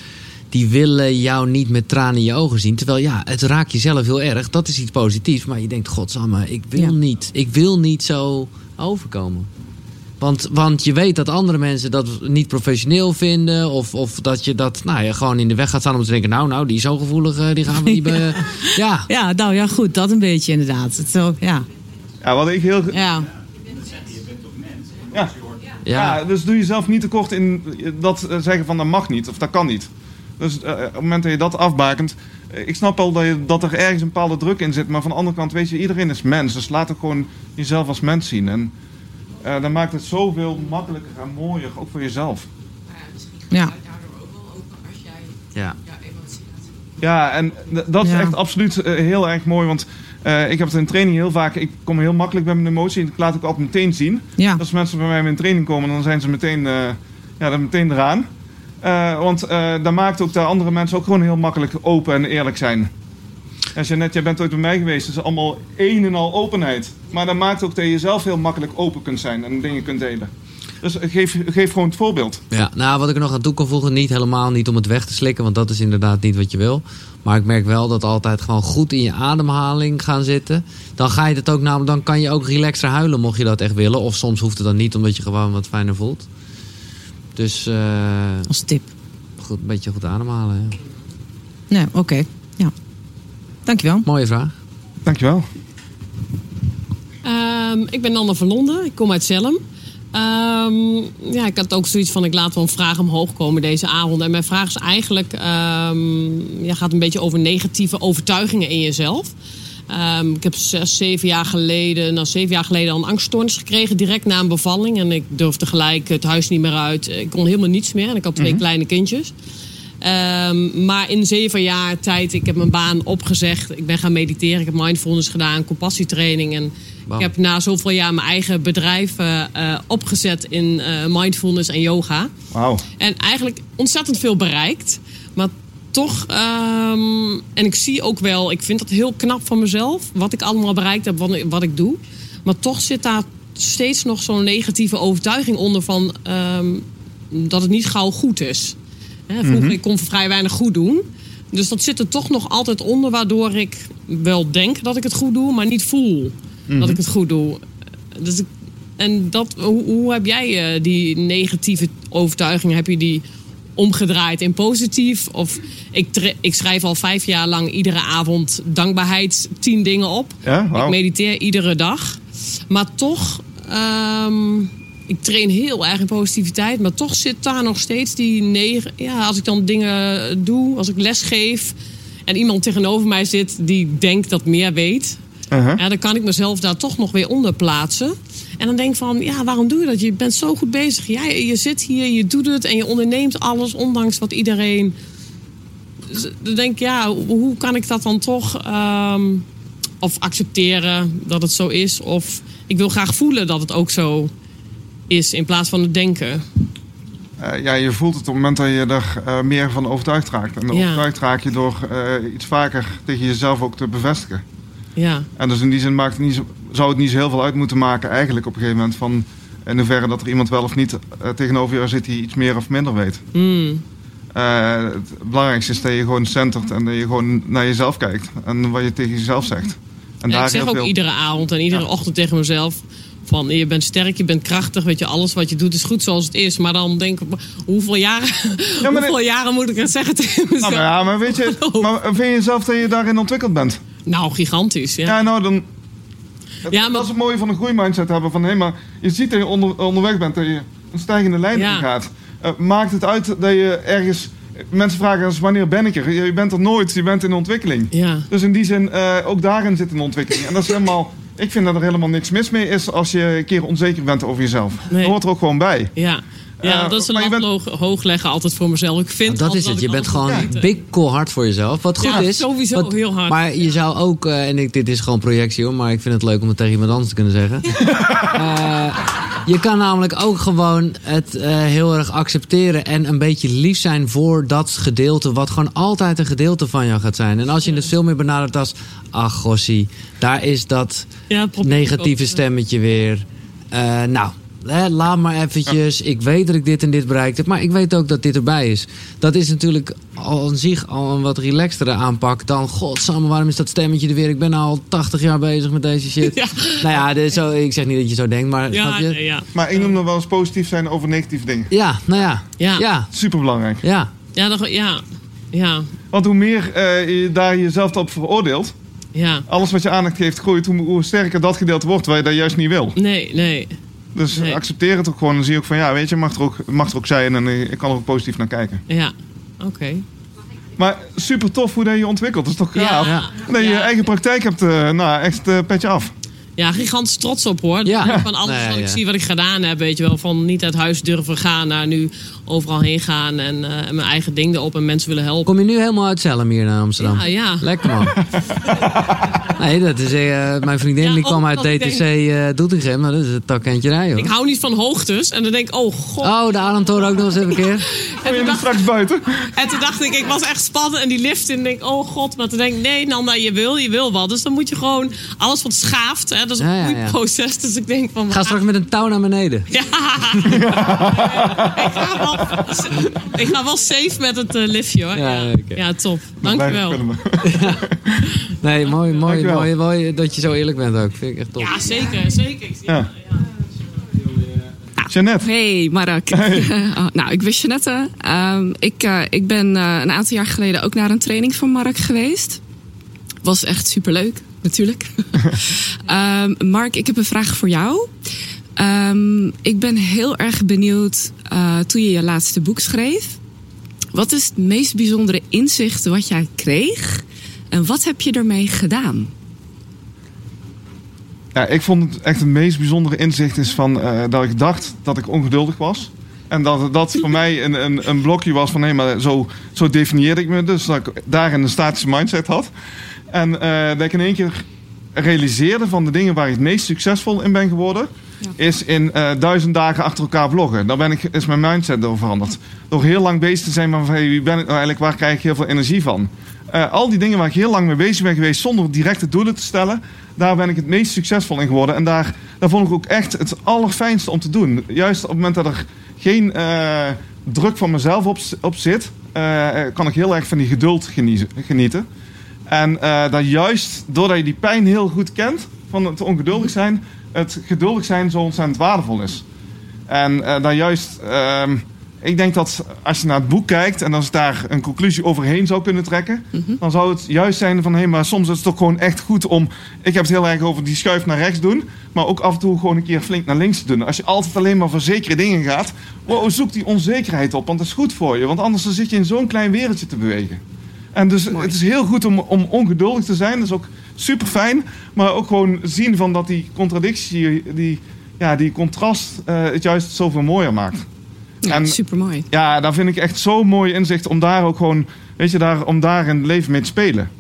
Die willen jou niet met tranen in je ogen zien. Terwijl ja, het raakt jezelf heel erg. Dat is iets positiefs. Maar je denkt, godsamme, ik wil
Ja.
niet. Ik wil niet zo overkomen. Want, want je weet dat andere mensen dat niet professioneel vinden. Of, of dat je dat nou, ja, gewoon in de weg gaat staan om te denken... nou, nou, die is zo gevoelig, eh, die gaan we niet... be- ja.
Ja, nou ja, goed, dat een beetje inderdaad. Het zo, ja.
Ja, wat ik heel...
Ja.
Ja.
Ja.
Ja, dus doe jezelf niet tekort in dat eh, zeggen van dat mag niet of dat kan niet. Dus eh, op het moment dat je dat afbakent. eh, ik snap wel dat, je, dat er ergens een bepaalde druk in zit. Maar van de andere kant weet je, iedereen is mens. Dus laat ook gewoon jezelf als mens zien. En eh dan maakt het zoveel makkelijker en mooier, ook voor jezelf.
Ja.
Ja.
Ja, en dat is
Ja.
echt absoluut eh, heel erg mooi. Want eh, ik heb het in training heel vaak. Ik kom heel makkelijk bij mijn emotie. Ik laat het ook altijd meteen zien.
Ja.
Als mensen bij mij in training komen, dan zijn ze meteen, eh, ja, dan meteen eraan. Eh, want eh dat maakt ook dat andere mensen ook gewoon heel makkelijk open en eerlijk zijn. En Jeannette, jij bent ooit bij mij geweest. Is allemaal één en al openheid. Maar dat maakt ook dat je zelf heel makkelijk open kunt zijn en dingen kunt delen. Dus geef, geef gewoon het voorbeeld.
Ja, nou, wat ik er nog aan toe kan voegen, niet helemaal niet om het weg te slikken, want dat is inderdaad niet wat je wil. Maar ik merk wel dat altijd gewoon goed in je ademhaling gaan zitten. Dan ga je het ook namelijk, dan kan je ook relaxer huilen mocht je dat echt willen. Of soms hoeft het dan niet, omdat je gewoon wat fijner voelt. Dus eh,
Als tip.
goed, een beetje goed ademhalen. Ja.
Nee, oké. Ja. Dankjewel.
Mooie vraag.
Dankjewel.
Ehm, ik ben Anne van Londen. Ik kom uit Zelm. Ehm, ja, ik had ook zoiets van, ik laat wel een vraag omhoog komen deze avond. En mijn vraag is eigenlijk, ehm ja, gaat een beetje over negatieve overtuigingen in jezelf. Ehm, ik heb zes, zeven jaar geleden, nou zeven jaar geleden al een angststoornis gekregen, direct na een bevalling. En ik durfde gelijk het huis niet meer uit. Ik kon helemaal niets meer en ik had twee kleine kindjes. Ehm, maar in zeven jaar tijd, ik heb mijn baan opgezegd. Ik ben gaan mediteren, ik heb mindfulness gedaan, compassietraining. En ik heb na zoveel jaar mijn eigen bedrijf eh, eh, opgezet in eh, mindfulness en yoga.
Wauw.
En eigenlijk ontzettend veel bereikt. Toch, ehm, en ik zie ook wel, ik vind dat heel knap van mezelf. Wat ik allemaal bereikt heb, wat, ik- wat ik doe. Maar toch zit daar steeds nog zo'n negatieve overtuiging onder van ehm, dat het niet gauw goed is. Hè, vroeger ik kon vrij weinig goed doen. Dus dat zit er toch nog altijd onder, waardoor ik wel denk dat ik het goed doe, maar niet voel dat ik het goed doe. Dus ik, en dat, hoe, hoe heb jij eh, die negatieve overtuiging, heb je die omgedraaid in positief? Of ik, ik schrijf al vijf jaar lang iedere avond dankbaarheid tien dingen op.
Ja.
Ik mediteer iedere dag. Maar toch, ehm, ik train heel erg in positiviteit. Maar toch zit daar nog steeds die negen. Ja, als ik dan dingen doe, als ik les geef. En iemand tegenover mij zit die denkt dat meer weet.
Uh-huh.
Ja, dan kan ik mezelf daar toch nog weer onder plaatsen. En dan denk ik van, ja, waarom doe je dat? Je bent zo goed bezig. Ja, je zit hier, je doet het en je onderneemt alles, ondanks wat iedereen. Dus dan denk ik, ja, hoe kan ik dat dan toch ehm, of accepteren dat het zo is? Of ik wil graag voelen dat het ook zo is in plaats van het denken.
Eh, ja, je voelt het op het moment dat je er eh, meer van overtuigd raakt. En
Ja.
overtuigd raak je door eh, iets vaker tegen jezelf ook te bevestigen.
Ja,
En dus in die zin maakt het niet zo, zou het niet zo heel veel uit moeten maken eigenlijk op een gegeven moment van in hoeverre dat er iemand wel of niet eh, tegenover jou zit die iets meer of minder weet.
Mm.
Eh, het belangrijkste is dat je gewoon centert en dat je gewoon naar jezelf kijkt en wat je tegen jezelf zegt. En
Ja, ik zeg ook
veel-
iedere avond en iedere
Ja.
ochtend tegen mezelf. Van je bent sterk, je bent krachtig, weet je, alles wat je doet is goed zoals het is. Maar dan denk ik, hoeveel jaren, hoeveel jaren moet ik het zeggen tegen mezelf?
Nou, maar ja, maar weet je, maar vind je zelf dat je daarin ontwikkeld bent?
Nou, gigantisch. Ja.
Ja, nou dan. Het-
Ja, maar-
Dat is het mooie van een groeimindset hebben. Van hé, maar je ziet dat je onder, onderweg bent, dat je een stijgende lijn
Ja.
ingaat. Eh, maakt het uit dat je ergens. Mensen vragen eens wanneer ben ik er? Je je bent er nooit, je bent in ontwikkeling.
Ja.
Dus in die zin, eh, ook daarin zit een ontwikkeling. En dat is helemaal. Ik vind dat er helemaal niks mis mee is als je een keer onzeker bent over jezelf.
Nee.
Dat hoort er ook gewoon bij.
Ja, ja dat is een
bent-
lat hoog, leggen altijd voor mezelf. Ik vind
dat is het. Je bent gewoon
moet weten.
big cool hard voor jezelf. Wat goed
Ja,
is.
sowieso
wat-
heel hard.
Maar je zou ook, eh, en ik, dit is gewoon projectie hoor, maar ik vind het leuk om het tegen iemand anders te kunnen zeggen. Eh, je kan namelijk ook gewoon het eh, heel erg accepteren en een beetje lief zijn voor dat gedeelte, wat gewoon altijd een gedeelte van jou gaat zijn. En als je het veel meer benadert als, ach gossie, daar is dat
Ja,
negatieve
ook.
stemmetje weer. Eh, nou, hè, laat maar eventjes. Ik weet dat ik dit en dit bereikt heb. Maar ik weet ook dat dit erbij is. Dat is natuurlijk al aan zich al een wat relaxtere aanpak dan... Godsamme, waarom is dat stemmetje er weer? Ik ben al 80 jaar bezig met deze shit.
Ja.
Nou ja, dit is zo, ik zeg niet dat je zo denkt, maar
Ja,
snap je?
nee, ja.
Maar ik noem nog wel eens positief zijn over negatieve dingen.
Ja, nou ja.
Ja.
Ja,
Superbelangrijk.
ja.
Ja, dat, ja. Ja.
Want hoe meer eh, je daar jezelf op veroordeelt...
Ja.
alles wat je aandacht geeft groeit... hoe, hoe sterker dat gedeelte wordt waar je dat juist niet wil.
Nee, nee.
Dus
Nee.
accepteer het ook gewoon en zie ook van... ja, weet je, mag er ook, mag er ook zijn en eh, ik kan er ook positief naar kijken.
Ja. Oké.
Maar super tof hoe dat je ontwikkelt. Dat is toch gaaf?
Ja.
Dat je je
Ja.
eigen praktijk hebt, eh, nou, echt eh, petje af.
Ja, gigantisch trots op hoor.
Ja.
Van alles
Nee,
wat ik zie wat ik gedaan heb, weet je wel. Van niet uit huis durven gaan naar nu overal heen gaan en, eh, en mijn eigen ding erop en mensen willen helpen.
Kom je nu helemaal uit Zelm hier naar Amsterdam?
Ja, ja.
Lekker man. nee, dat is, eh, mijn vriendin
Ja,
die kwam
ook
uit
ik
DTC eh Doetinchem. Maar dat is een takentje rijden
Ik hou niet van hoogtes en dan denk ik, oh god.
Oh, de Ademtoren ook nog eens even een keer.
Kom je nu straks buiten?
En toen dacht ik, ik was echt spannend en die lift in. denk ik, oh god. Maar toen denk ik, nee Nanda, je wil, je wil wat. Dus dan moet je gewoon, alles wat schaaft, hè, dat is een
Ja,
goed
ja.
proces. Dus ik denk van...
Ga straks met een touw naar beneden.
Ja. ik, ga wel, ik ga wel safe met het eh, liftje hoor.
Ja,
Ja,
oké.
ja top. Dankjewel.
Nee, mooi, mooi,
Dankjewel.
mooi, mooi dat je zo eerlijk bent ook. Vind ik echt top.
Ja, zeker. zeker.
Ja. Jeannette.
Hey Mark. Oh, nou, ik ben Jeannette. Ehm, ik, eh, ik ben eh, een aantal jaar geleden ook naar een training van Mark geweest. Was echt superleuk, natuurlijk. Ehm, Mark, ik heb een vraag voor jou. Ehm, ik ben heel erg benieuwd eh, toen je je laatste boek schreef. Wat is het meest bijzondere inzicht wat jij kreeg? En wat heb je ermee gedaan?
Ja, ik vond het echt het meest bijzondere inzicht is van eh, dat ik dacht dat ik ongeduldig was. En dat dat voor mij een, een, een blokje was van hé, maar zo, zo definieerde ik me. Dus dat ik daarin een statische mindset had. En eh, dat ik in één keer realiseerde van de dingen waar ik het meest succesvol in ben geworden. Is in eh, duizend dagen achter elkaar vloggen. Daar ben ik, is mijn mindset door veranderd. Door heel lang bezig te zijn van hey, wie ben ik nou eigenlijk, waar krijg ik heel veel energie van. Eh, al die dingen waar ik heel lang mee bezig ben geweest zonder directe doelen te stellen. Daar ben ik het meest succesvol in geworden. En daar, daar vond ik ook echt het allerfijnste om te doen. Juist op het moment dat er geen eh, druk van mezelf op, op zit, kan ik heel erg van die geduld genieten. En dat juist doordat je die pijn heel goed kent van het ongeduldig zijn, het geduldig zijn zo ontzettend waardevol is. En eh dat juist, ehm, ik denk dat als je naar het boek kijkt en als daar een conclusie overheen zou kunnen trekken, dan zou het juist zijn van hé, maar soms is het toch gewoon echt goed om. Ik heb het heel erg over die schuif naar rechts doen, maar ook af en toe gewoon een keer flink naar links te doen. Als je altijd alleen maar voor zekere dingen gaat, wow, zoek die onzekerheid op, want dat is goed voor je. Want anders dan zit je in zo'n klein wereldje te bewegen. En dus het is heel goed om, om ongeduldig te zijn. Dat is ook super fijn. Maar ook gewoon zien van dat die contradictie, die, ja, die contrast, eh, het juist zoveel mooier maakt.
Ja,
En-
supermooi.
Ja, daar vind ik echt zo'n mooi inzicht om daar ook gewoon, weet je, daar, om daar in het leven mee te spelen.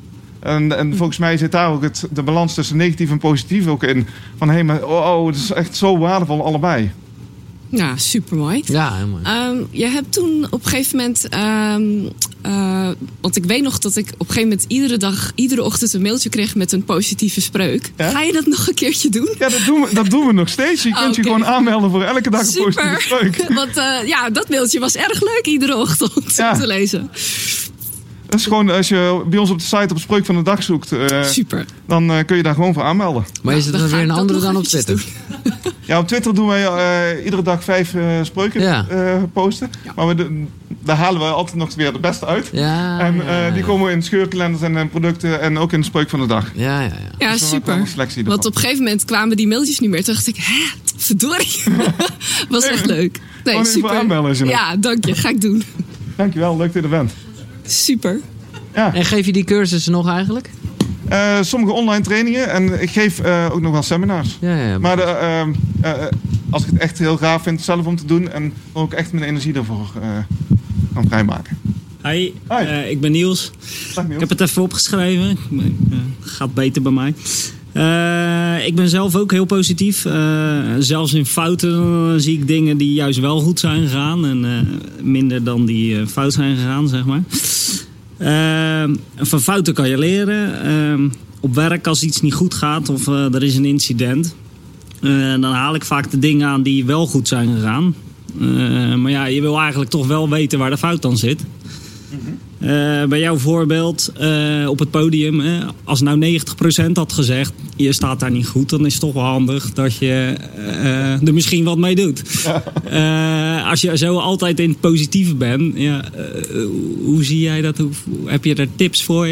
En, en volgens mij zit daar ook het, de balans tussen negatief en positief ook in. Van hé, maar oh, oh, het is echt zo waardevol allebei.
Ja, supermooi.
Ja, helemaal.
Ehm, je hebt toen op een gegeven moment. ehm, eh, want ik weet nog dat ik op een gegeven moment iedere dag, iedere ochtend een mailtje kreeg met een positieve spreuk.
Ja?
Ga je dat nog een keertje doen?
Ja, dat doen we, dat doen we nog steeds. Je kunt je gewoon aanmelden voor elke dag een positieve spreuk.
Want eh, ja, dat mailtje was erg leuk iedere ochtend
Ja.
om te lezen.
Dat is gewoon als je bij ons op de site op spreuk van de dag zoekt, eh,
Super.
dan eh, kun je daar gewoon voor aanmelden.
Maar is het
dan
weer een andere dan op Twitter?
Ja, op Twitter doen wij eh, iedere dag vijf eh, spreuken
Ja.
eh, posten. Maar we daar halen we altijd nog weer de beste uit.
Ja.
en
ja,
eh, die
ja.
komen in scheurkalenders en in producten en ook in de spreuk van de dag.
Ja, ja, ja.
Ja,
Dus wel
super. Want op een gegeven moment kwamen die mailtjes niet meer. Toen dacht ik, hè, verdorie. was echt leuk. Nee, super.
aanbellen als je nog-
Ja, dank je. Ga ik doen.
Dankjewel, leuk dat je er bent.
Super.
Ja.
En geef je die cursussen nog eigenlijk?
Eh, sommige online trainingen en ik geef eh, ook nog wel seminars.
Ja, ja.
Maar de, eh, als ik het echt heel gaaf vind zelf om te doen en dan ook echt mijn energie ervoor eh, kan vrijmaken.
Hi,
Hi.
eh, ik ben Niels.
Dag Niels.
Ik heb het even opgeschreven. Gaat beter bij mij. Eh, ik ben zelf ook heel positief. Eh, zelfs in fouten eh, zie ik dingen die juist wel goed zijn gegaan. En minder dan die fout zijn gegaan, zeg maar. Van fouten kan je leren. Op werk als iets niet goed gaat of er is een incident. Dan haal ik vaak de dingen aan die wel goed zijn gegaan. Maar ja, je wil eigenlijk toch wel weten waar de fout dan zit. Eh, bij jouw voorbeeld eh, op het podium, hè, als nou 90% had gezegd: je staat daar niet goed, dan is het toch wel handig dat je eh, er misschien wat mee doet. Eh, als je zo altijd in het positieve bent, ja, eh, hoe zie jij dat? Hoe, heb je daar tips voor?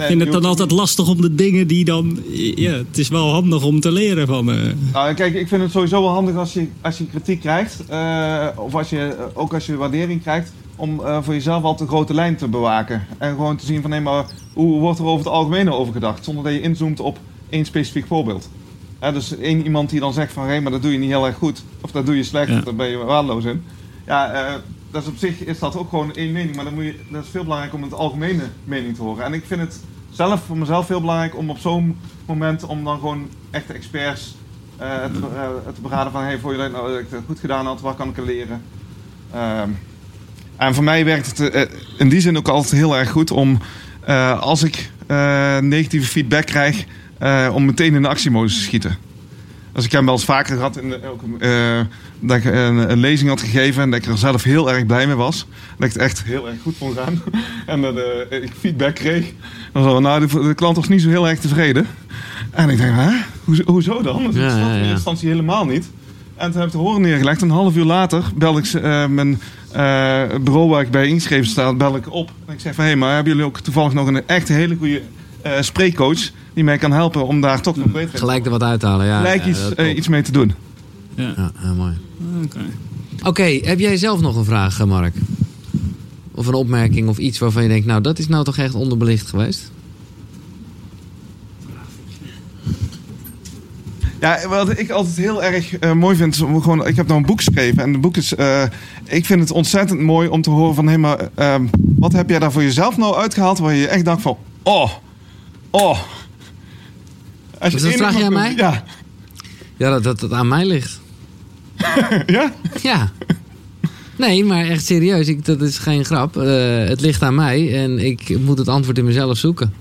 Nee,
vind het dan altijd lastig om de dingen die dan. Ja, het is wel handig om te leren van. eh,
Nou, kijk, ik vind het sowieso wel handig als je, als je kritiek krijgt. eh, of als je, eh, ook als je waardering krijgt. Om voor jezelf altijd een grote lijn te bewaken. En gewoon te zien van, nee, maar hoe wordt er over het algemeen over gedacht? Zonder dat je inzoomt op één specifiek voorbeeld. Dus één iemand die dan zegt van, hé, maar dat doe je niet heel erg goed. Of dat doe je slecht,
Ja.
daar ben je waardeloos in. Ja, dat is op zich is dat ook gewoon één mening. Maar dan moet je, dat is veel belangrijk om het algemene mening te horen. En ik vind het zelf voor mezelf heel belangrijk om op zo'n moment om dan gewoon echte experts eh, te, eh, te beraden van hey, voor je dat nou ik het goed gedaan had, waar kan ik er leren? Ehm, en voor mij werkt het eh, in die zin ook altijd heel erg goed om als ik negatieve feedback krijg, om meteen in de actiemodus te schieten. Dus ik heb wel eens vaker gehad in de, ook, eh, dat ik een, een lezing had gegeven en dat ik er zelf heel erg blij mee was. Dat ik het echt heel erg goed vond gaan. en dat eh, ik feedback kreeg. Dan zo, nou, de, de klant was niet zo heel erg tevreden. En ik denk, hè? Hoezo, hoezo dan? Dat
Ja, ja,
in eerste instantie helemaal niet. En toen heb ik de horen neergelegd. Een half uur later belde ik eh, mijn bureau waar ik bij ingeschreven sta, bel ik op. En ik zeg van, hé, maar hebben jullie ook toevallig nog een echt hele goede spreekcoach die mij kan helpen om daar toch nog beter
Gelijk er wat uithalen, ja.
gelijk
ja,
iets, eh, iets mee te doen.
ja.
Ja, heel mooi.
Oké.
Oké, heb jij zelf nog een vraag, eh, Mark? Of een opmerking of iets waarvan je denkt, nou, dat is nou toch echt onderbelicht geweest?
Ja, wat ik altijd heel erg eh, mooi vind, is om gewoon, ik heb nou een boek geschreven en het boek is, eh, ik vind het ontzettend mooi om te horen van, hé, maar ehm, wat heb jij daar voor jezelf nou uitgehaald waar je echt dacht van, oh, oh. Als
Dus dat vraag jij
kunt- Ja,
Ja, dat, dat het aan mij ligt.
ja?
Ja. Nee, maar echt serieus, ik, dat is geen grap. Eh, het ligt aan mij en ik moet het antwoord in mezelf zoeken.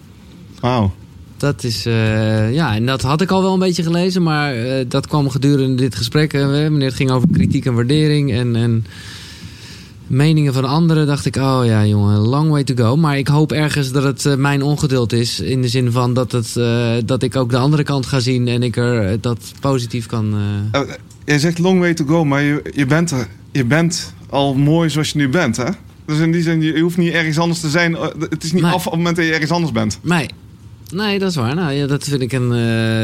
Wauw.
Dat is, eh, ja, en dat had ik al wel een beetje gelezen, maar eh, dat kwam gedurende dit gesprek. wanneer het ging over kritiek en waardering en, en meningen van anderen, dacht ik, oh ja, jongen, long way to go. Maar ik hoop ergens dat het eh, mijn ongeduld is, in de zin van dat, het, eh, dat ik ook de andere kant ga zien en ik er eh, dat positief kan. Eh,
jij zegt long way to go, maar je, je, bent er, je bent al mooi zoals je nu bent, hè? Dus in die zin, je, hoeft niet ergens anders te zijn. Het is niet af op het moment dat je ergens anders bent.
Nee. Nee, dat is waar. Nou, ja, dat vind ik, een,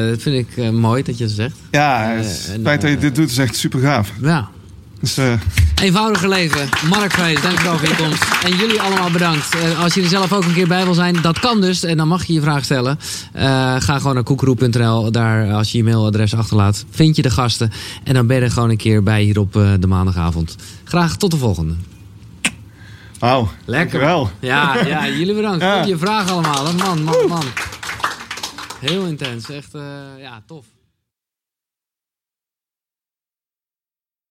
dat vind ik mooi dat je dat zegt.
Ja, het feit dat je dit doet is echt super gaaf.
Ja.
Dus, eh,
Eenvoudiger leven. Mark Vrees, dankjewel voor je komst. En jullie allemaal bedankt. Eh, als je er zelf ook een keer bij wil zijn, dat kan dus. En dan mag je je vraag stellen. Eh, ga gewoon naar koekeroe.nl. Daar, als je je mailadres achterlaat, vind je de gasten. En dan ben je er gewoon een keer bij hier op de maandagavond. Graag tot de volgende.
wauw.
Lekker.
Wel.
Ja, ja jullie bedankt.
Ja.
Goeie vraag allemaal. Man, man, man. Heel intens. Echt, ja, tof.